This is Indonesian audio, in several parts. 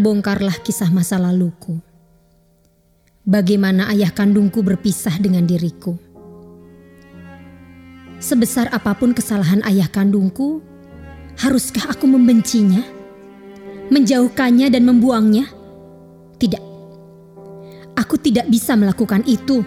Terbongkarlah kisah masa laluku. Bagaimana ayah kandungku berpisah dengan diriku. Sebesar apa pun kesalahan ayah kandungku, haruskah aku membencinya? Menjauhkannya dan membuangnya? Tidak. Aku tidak bisa melakukan itu.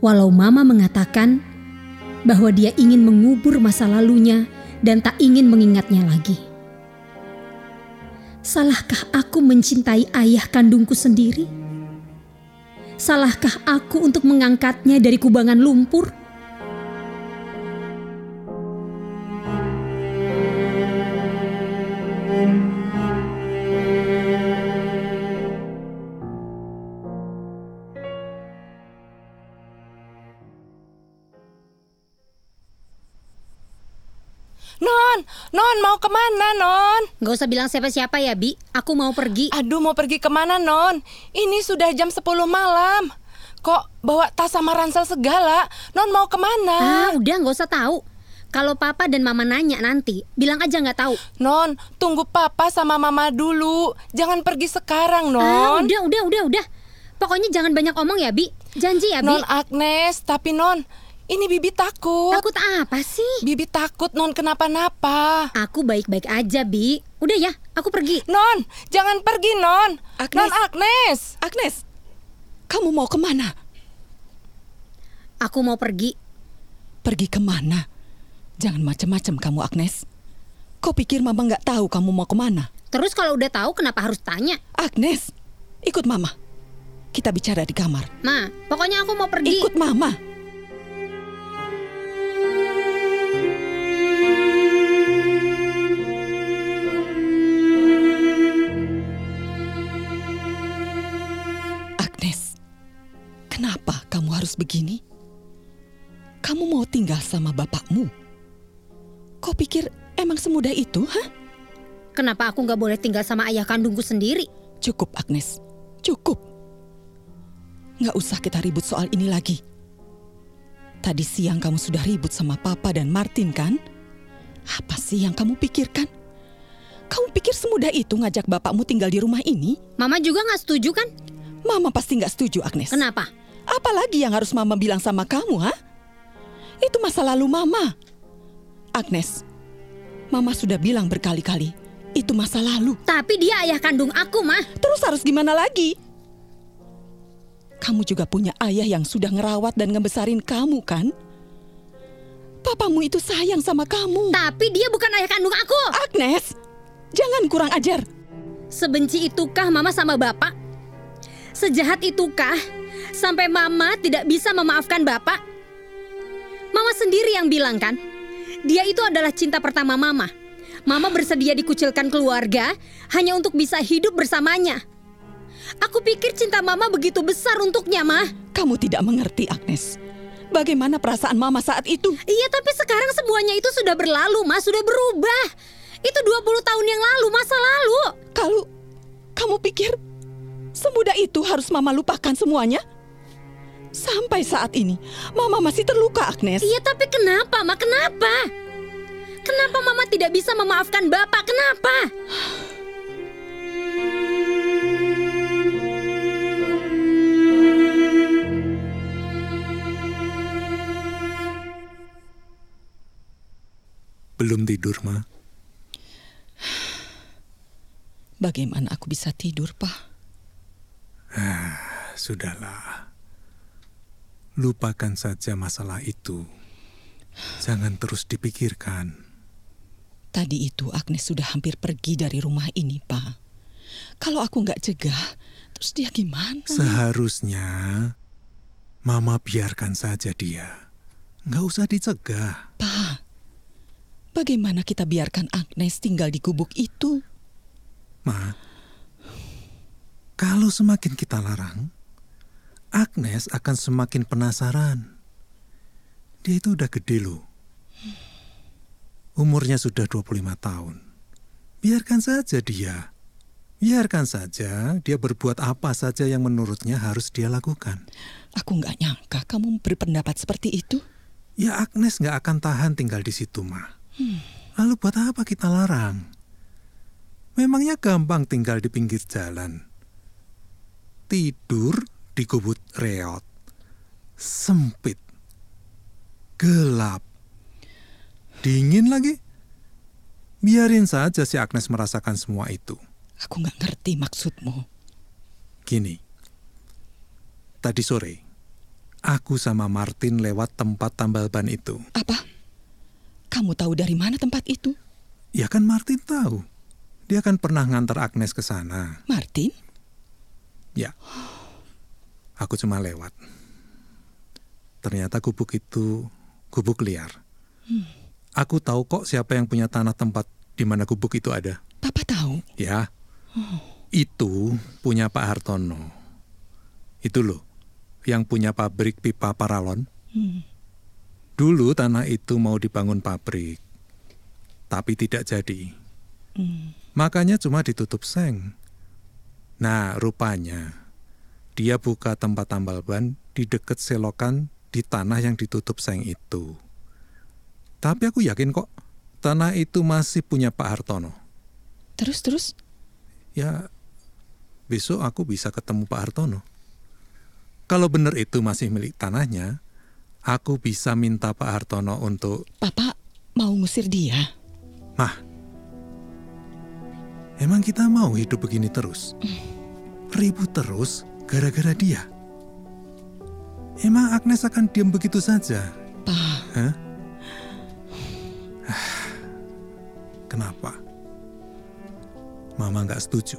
Walau mama mengatakan bahwa dia ingin mengubur masa lalunya dan tak ingin mengingatnya lagi. Salahkah aku mencintai ayah kandungku sendiri? Salahkah aku untuk mengangkatnya dari kubangan lumpur? Non, Non mau ke mana Non? Gak usah bilang siapa-siapa ya Bi, aku mau pergi. Aduh mau pergi ke mana Non? Ini sudah jam 10 malam. Kok bawa tas sama ransel segala? Non mau ke mana? Ah udah gak usah tahu. Kalau papa dan mama nanya nanti, bilang aja nggak tahu. Non, tunggu papa sama mama dulu. Jangan pergi sekarang, Ah, Non. udah, udah, udah, udah. Pokoknya jangan banyak omong ya Bi. Janji ya Bi. non Agnes, tapi Non, ini Bibi takut. Takut apa sih? Bibi takut Non kenapa-napa. Aku baik-baik aja Bi. Udah ya, aku pergi. Non, jangan pergi Non. Agnes. Non Agnes. Agnes, kamu mau ke mana? Aku mau pergi. Pergi ke mana? Jangan macam-macam kamu, Agnes. Kau pikir Mama nggak tahu kamu mau ke mana? Terus kalau udah tahu kenapa harus tanya? Agnes, ikut Mama. Kita bicara di kamar. Ma, pokoknya aku mau pergi. Ikut Mama. Begini? Kamu mau tinggal sama bapakmu? Kau pikir emang semudah itu, hah? Kenapa aku nggak boleh tinggal sama ayah kandungku sendiri? Cukup, Agnes. Cukup. Nggak usah kita ribut soal ini lagi. Tadi siang kamu sudah ribut sama Papa dan Martin, kan? Apa sih yang kamu pikirkan? Kamu pikir semudah itu ngajak bapakmu tinggal di rumah ini? Mama juga nggak setuju kan? Mama pasti nggak setuju, Agnes. Kenapa? Apalagi yang harus Mama bilang sama kamu, ha? Itu masa lalu Mama. Agnes, Mama sudah bilang berkali-kali, itu masa lalu. Tapi dia ayah kandung aku, mah. Terus harus gimana lagi? Kamu juga punya ayah yang sudah ngerawat dan ngebesarin kamu, kan? Papamu itu sayang sama kamu. Tapi dia bukan ayah kandung aku. Agnes, jangan kurang ajar. Sebenci itukah mama sama bapak? Sejahat itukah sampai mama tidak bisa memaafkan bapak? Mama sendiri yang bilang kan, dia itu adalah cinta pertama mama. Mama bersedia dikucilkan keluarga hanya untuk bisa hidup bersamanya. Aku pikir cinta mama begitu besar untuknya, mah. Kamu tidak mengerti, Agnes. Bagaimana perasaan mama saat itu? Iya, tapi sekarang semuanya itu sudah berlalu, Mas. Sudah berubah. Itu 20 tahun yang lalu, masa lalu. Kalau kamu pikir semudah itu harus mama lupakan semuanya? Sampai saat ini, mama masih terluka, Agnes. Iya, tapi kenapa, Ma? Kenapa? Kenapa Mama tidak bisa memaafkan Bapak? Kenapa? Belum tidur, Ma. Bagaimana aku bisa tidur, Pak? Sudahlah. Lupakan saja masalah itu. Jangan terus dipikirkan. Tadi itu Agnes sudah hampir pergi dari rumah ini, Pak. Kalau aku nggak cegah, terus dia gimana? Seharusnya Mama biarkan saja dia. Nggak usah dicegah. Pak, bagaimana kita biarkan Agnes tinggal di gubuk itu? Ma, kalau semakin kita larang, Agnes akan semakin penasaran. Dia itu udah gede loh. Umurnya sudah 25 tahun. Biarkan saja dia. Biarkan saja dia berbuat apa saja yang menurutnya harus dia lakukan. Aku nggak nyangka kamu berpendapat seperti itu. Ya Agnes nggak akan tahan tinggal di situ, Ma. Lalu buat apa kita larang? Memangnya gampang tinggal di pinggir jalan. Tidur di gubuk reot. Sempit. Gelap. Dingin lagi. Biarin saja si Agnes merasakan semua itu. Aku nggak ngerti maksudmu. Gini. Tadi sore, aku sama Martin lewat tempat tambal ban itu. Apa? Kamu tahu dari mana tempat itu? Ya kan Martin tahu. Dia kan pernah ngantar Agnes ke sana. Martin? Ya. Aku cuma lewat. Ternyata gubuk itu gubuk liar. Aku tahu kok siapa yang punya tanah tempat di mana gubuk itu ada. Papa tahu. Ya. Itu punya Pak Hartono. Itu loh, yang punya pabrik pipa paralon. Hmm. Dulu tanah itu mau dibangun pabrik, tapi tidak jadi. Hmm. Makanya cuma ditutup seng. Nah, rupanya dia buka tempat tambal ban di dekat selokan di tanah yang ditutup seng itu. Tapi aku yakin kok tanah itu masih punya Pak Hartono. Terus terus? Ya, besok aku bisa ketemu Pak Hartono. Kalau benar itu masih milik tanahnya, aku bisa minta Pak Hartono untuk, Papa mau ngusir dia? Mah, emang kita mau hidup begini terus? Ribut terus gara-gara dia? Emang Agnes akan diam begitu saja? Pa, Hah? Kenapa? Mama nggak setuju.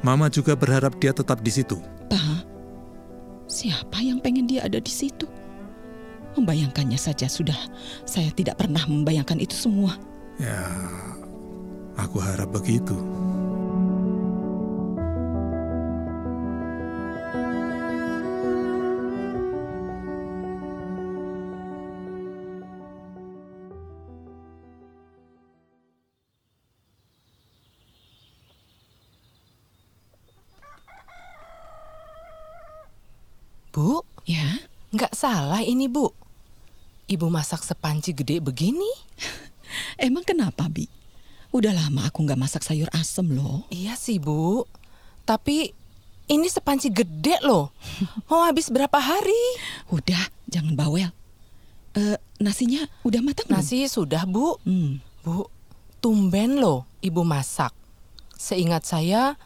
Mama juga berharap dia tetap di situ. Pa, siapa yang pengen dia ada di situ? Membayangkannya saja sudah. Saya tidak pernah membayangkan itu semua. Ya, aku harap begitu. Bu, Ya, nggak salah ini bu. Ibu masak sepanci gede begini? emang kenapa, Bi? Udah lama aku nggak masak sayur asem loh. Iya sih bu. Tapi ini sepanci gede loh. Mau habis berapa hari? Udah, jangan bawel. Eh, nasinya udah matang belum? Nasi sudah bu. Hmm, Bu, tumben loh ibu masak. Seingat saya,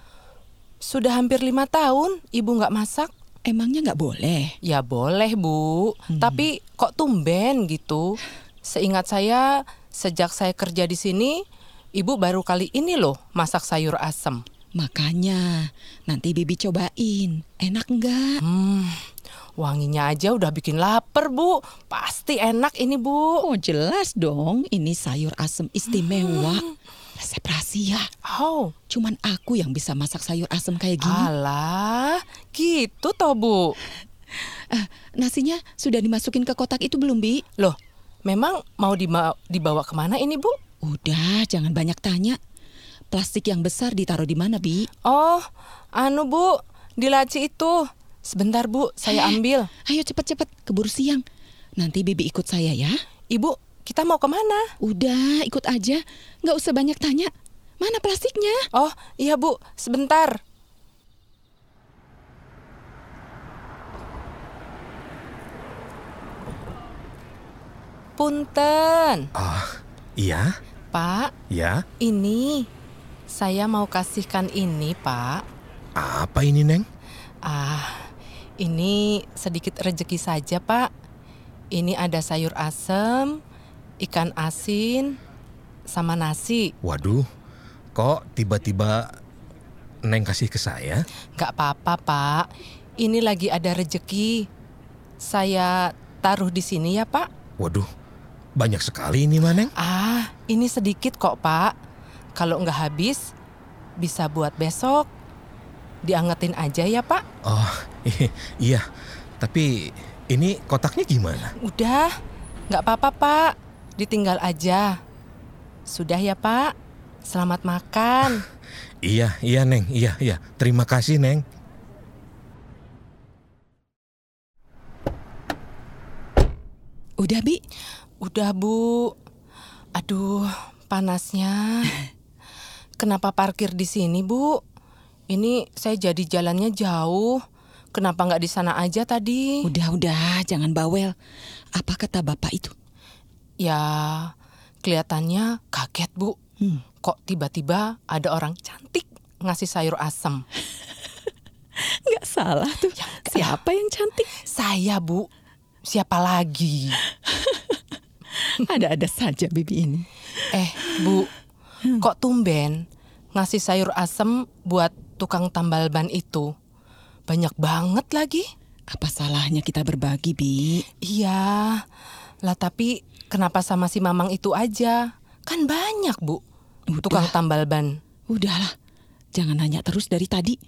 sudah hampir lima tahun ibu nggak masak. Emangnya nggak boleh? Ya boleh bu, tapi kok tumben gitu. Seingat saya, sejak saya kerja di sini, ibu baru kali ini loh masak sayur asem. Makanya, nanti Bibi cobain. Enak nggak? Hmm, wanginya aja udah bikin lapar bu. Pasti enak ini bu. Oh jelas dong, ini sayur asem istimewa. Resep rahasia. Oh, Cuman aku yang bisa masak sayur asem kayak gini. alah, gitu toh bu. Eh, nasinya sudah dimasukin ke kotak itu belum, Bi? Loh, memang mau dima- dibawa ke mana ini bu? Udah, jangan banyak tanya. Plastik yang besar ditaruh di mana, Bi? Oh, anu bu, di laci itu. Sebentar bu, saya ambil. Ayo cepet-cepet, keburu siang. Nanti Bibi ikut saya ya. Ibu, kita mau ke mana? Udah, ikut aja. Nggak usah banyak tanya. Mana plastiknya? Oh, iya bu, sebentar. Punten, Ah, iya, Pak. ya. Ini saya mau kasihkan ini, Pak. Apa ini, Neng? Ah, ini sedikit rejeki saja, Pak. Ini ada sayur asem, ikan asin, sama nasi. Waduh, kok tiba-tiba Neng kasih ke saya? Gak apa-apa, Pak. Ini lagi ada rejeki. Saya taruh di sini ya, Pak. Waduh, banyak sekali ini, mah, Neng. Ah, ini sedikit kok, Pak. Kalau nggak habis, bisa buat besok. Diangetin aja ya, Pak. Oh, iya. Tapi ini kotaknya gimana? Udah, nggak apa-apa, Pak. Ditinggal aja. Sudah ya, Pak. Selamat makan. Iya, iya, Neng. Iya, iya. Terima kasih, Neng. Udah, Bi? Udah, Bu. Aduh, panasnya. kenapa parkir di sini, Bu? Ini saya jadi jalannya jauh. Kenapa nggak di sana aja tadi? Udah-udah, jangan bawel. Apa kata bapak itu? Ya, kelihatannya kaget, Bu. Hmm. Kok tiba-tiba ada orang cantik ngasih sayur asem? Nggak salah tuh. Siapa yang cantik? Saya, Bu. Siapa lagi? Ada-ada saja bibi ini. Eh, Bu. Kok tumben ngasih sayur asem buat tukang tambal ban itu? Banyak banget lagi. Apa salahnya kita berbagi, Bi? Iya. Lah tapi kenapa sama si Mamang itu aja? Kan banyak, Bu. Udah. Tukang tambal ban. Udahlah, jangan nanya terus dari tadi.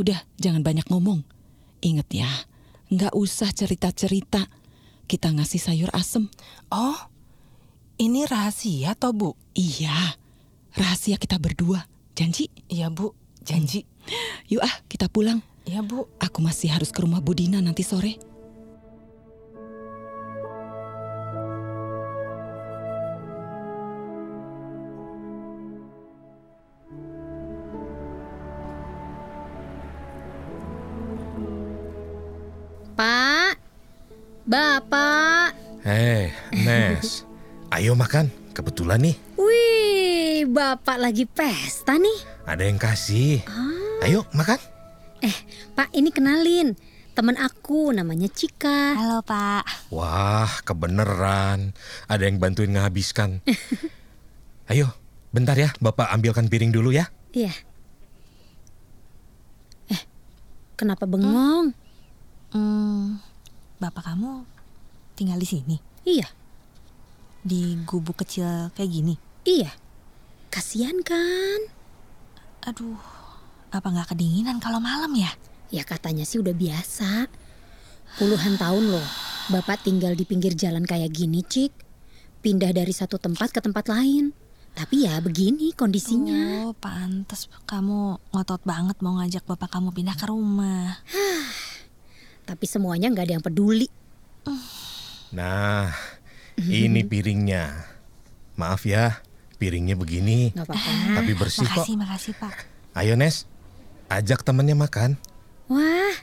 Udah, jangan banyak ngomong. Ingat ya, nggak usah cerita-cerita. Kita ngasih sayur asem. Oh, ini rahasia toh, Bu? Iya, rahasia kita berdua. Janji? Iya, Bu. Janji. Yuk ah, kita pulang. Iya, Bu. Aku masih harus ke rumah Budina nanti sore. Pak, Bapak. Hei, Nes. Ayo makan. Kebetulan nih, Wih, Bapak lagi pesta nih. ada yang kasih. Ayo makan. Eh, Pak, ini kenalin. Temen aku namanya Cika. Halo Pak. Wah, kebeneran. Ada yang bantuin ngehabiskan. Ayo, bentar ya. Bapak ambilkan piring dulu ya. Iya. Eh, kenapa bengong? Hmm, bapak kamu tinggal di sini Iya, di gubuk kecil kayak gini. iya. Kasian kan? Aduh, apa nggak kedinginan kalau malam ya? Ya katanya sih udah biasa. Puluhan tahun loh, Bapak tinggal di pinggir jalan kayak gini, Cik. Pindah dari satu tempat ke tempat lain. Tapi ya begini kondisinya. Oh, pantes kamu ngotot banget mau ngajak bapak kamu pindah ke rumah. Tapi semuanya nggak ada yang peduli. Nah, ini piringnya. Maaf ya, piringnya begini. Nggak apa-apa. Tapi bersih kok. makasih, makasih Pak. Ayo Nes, ajak temennya makan. Wah,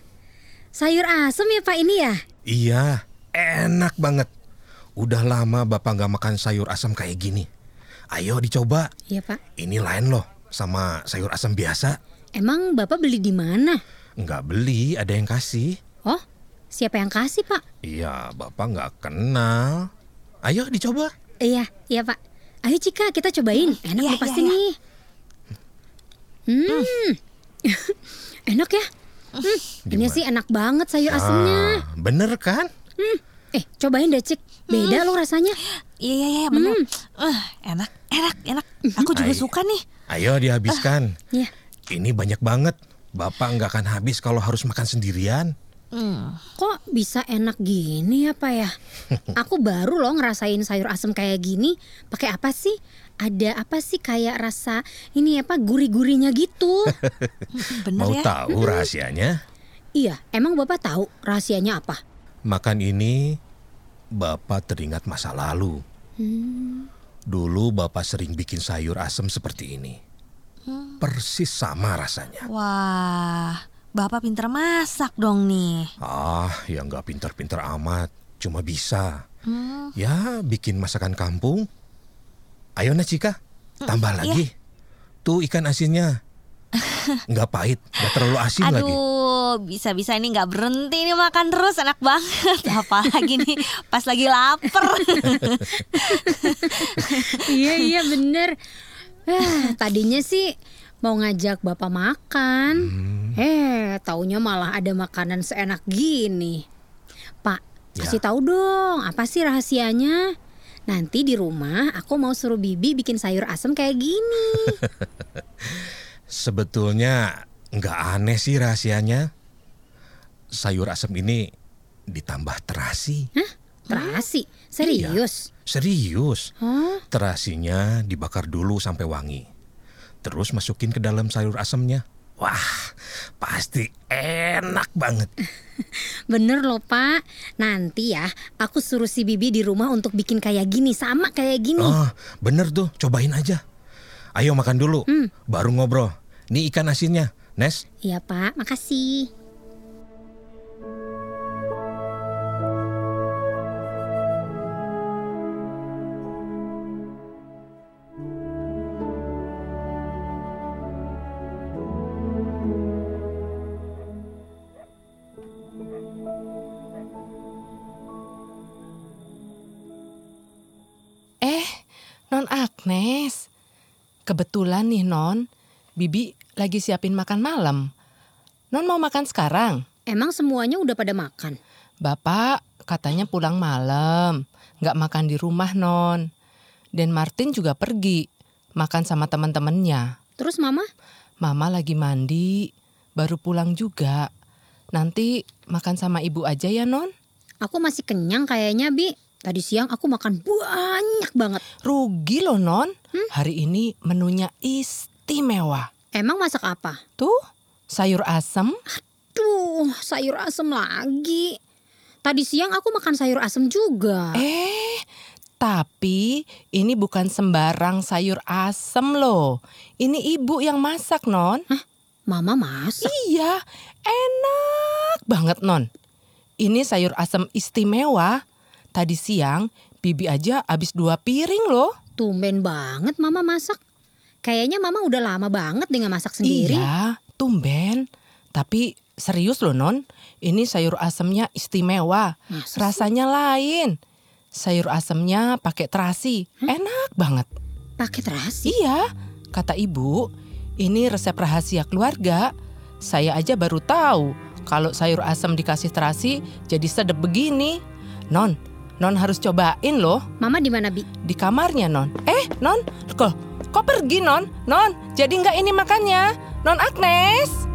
sayur asem ya Pak ini ya? Iya, enak banget. Udah lama Bapak nggak makan sayur asam kayak gini. Ayo dicoba. Iya Pak. Ini lain loh sama sayur asam biasa. Emang Bapak beli di mana? Nggak beli, ada yang kasih. Oh, siapa yang kasih Pak? Iya, Bapak nggak kenal. Ayo dicoba. Iya, iya Pak. Ayo Cika, kita cobain. Enak iya, loh pasti iya, iya. nih. Hmm, enak ya? Hmm, ini Gimana? sih enak banget sayur asemnya. Ah, bener kan? Eh, cobain deh Cik. Beda loh rasanya. Iya, iya, iya, bener. Eh, enak, enak, enak. Aku juga Ay. suka nih. Ayo dihabiskan. Iya. Ini banyak banget. Bapak nggak akan habis kalau harus makan sendirian. Hmm. Kok bisa enak gini ya Pak ya? Aku baru loh ngerasain sayur asem kayak gini. Pakai apa sih? Ada apa sih kayak rasa ini apa gurih-gurihnya gitu? Bener Mau ya? tahu rahasianya? iya, emang Bapak tahu rahasianya apa? Makan ini, Bapak teringat masa lalu. Dulu Bapak sering bikin sayur asem seperti ini. Persis sama rasanya. Wah, bapak pinter masak dong nih. Ah, ya nggak pinter-pinter amat. Cuma bisa. Ya, bikin masakan kampung. Ayo Nacika, tambah lagi. Tuh ikan asinnya. Nggak pahit, nggak terlalu asin lagi. Aduh, bisa-bisa ini nggak berhenti nih makan terus enak banget. Apalagi nih pas lagi lapar. iya iya bener. Eh, tadinya sih mau ngajak bapak makan. Eh, taunya malah ada makanan seenak gini. Pak, Ya. kasih tahu dong, apa sih rahasianya? Nanti di rumah aku mau suruh Bibi bikin sayur asem kayak gini. Sebetulnya nggak aneh sih rahasianya. Sayur asem ini ditambah terasi. Terasi, serius? Serius. Hah? Terasinya dibakar dulu sampai wangi. Terus masukin ke dalam sayur asemnya. Wah, pasti enak banget. Bener loh pak. Nanti ya aku suruh si Bibi di rumah untuk bikin kayak gini, sama kayak gini. Oh, bener tuh, cobain aja. Ayo makan dulu, Hmm. baru ngobrol. Nih ikan asinnya, Nes. Iya pak, makasih. Agnes. Kebetulan nih Non, Bibi lagi siapin makan malam. Non mau makan sekarang? Emang semuanya udah pada makan? Bapak katanya pulang malam, nggak makan di rumah Non. Dan Martin juga pergi, makan sama teman-temannya. Terus mama? Mama lagi mandi, baru pulang juga. Nanti makan sama ibu aja ya Non. Aku masih kenyang kayaknya Bi. Tadi siang aku makan banyak banget. Rugi loh Non, hari ini menunya istimewa. Emang masak apa? Tuh, sayur asem, Duh, sayur asem lagi. Tadi siang aku makan sayur asem juga. Eh, tapi ini bukan sembarang sayur asem loh. Ini ibu yang masak, Non. Mama masak. Iya, enak banget, Non. Ini sayur asem istimewa. Tadi siang, Bibi aja habis dua piring loh. Tumben banget mama masak. Kayaknya mama udah lama banget dengan masak sendiri. Iya, tumben. Tapi serius loh, Non. Ini sayur asemnya istimewa. Masa sih? Rasanya lain. Sayur asemnya pakai terasi. Enak banget. Pakai terasi. Iya, kata ibu, ini resep rahasia keluarga. Saya aja baru tahu kalau sayur asam dikasih terasi jadi sedep begini. Non, Non harus cobain loh Mama di mana Bi? di kamarnya Non. Eh, Non, kok kok pergi Non? Non, jadi nggak ini makannya? Non Agnes.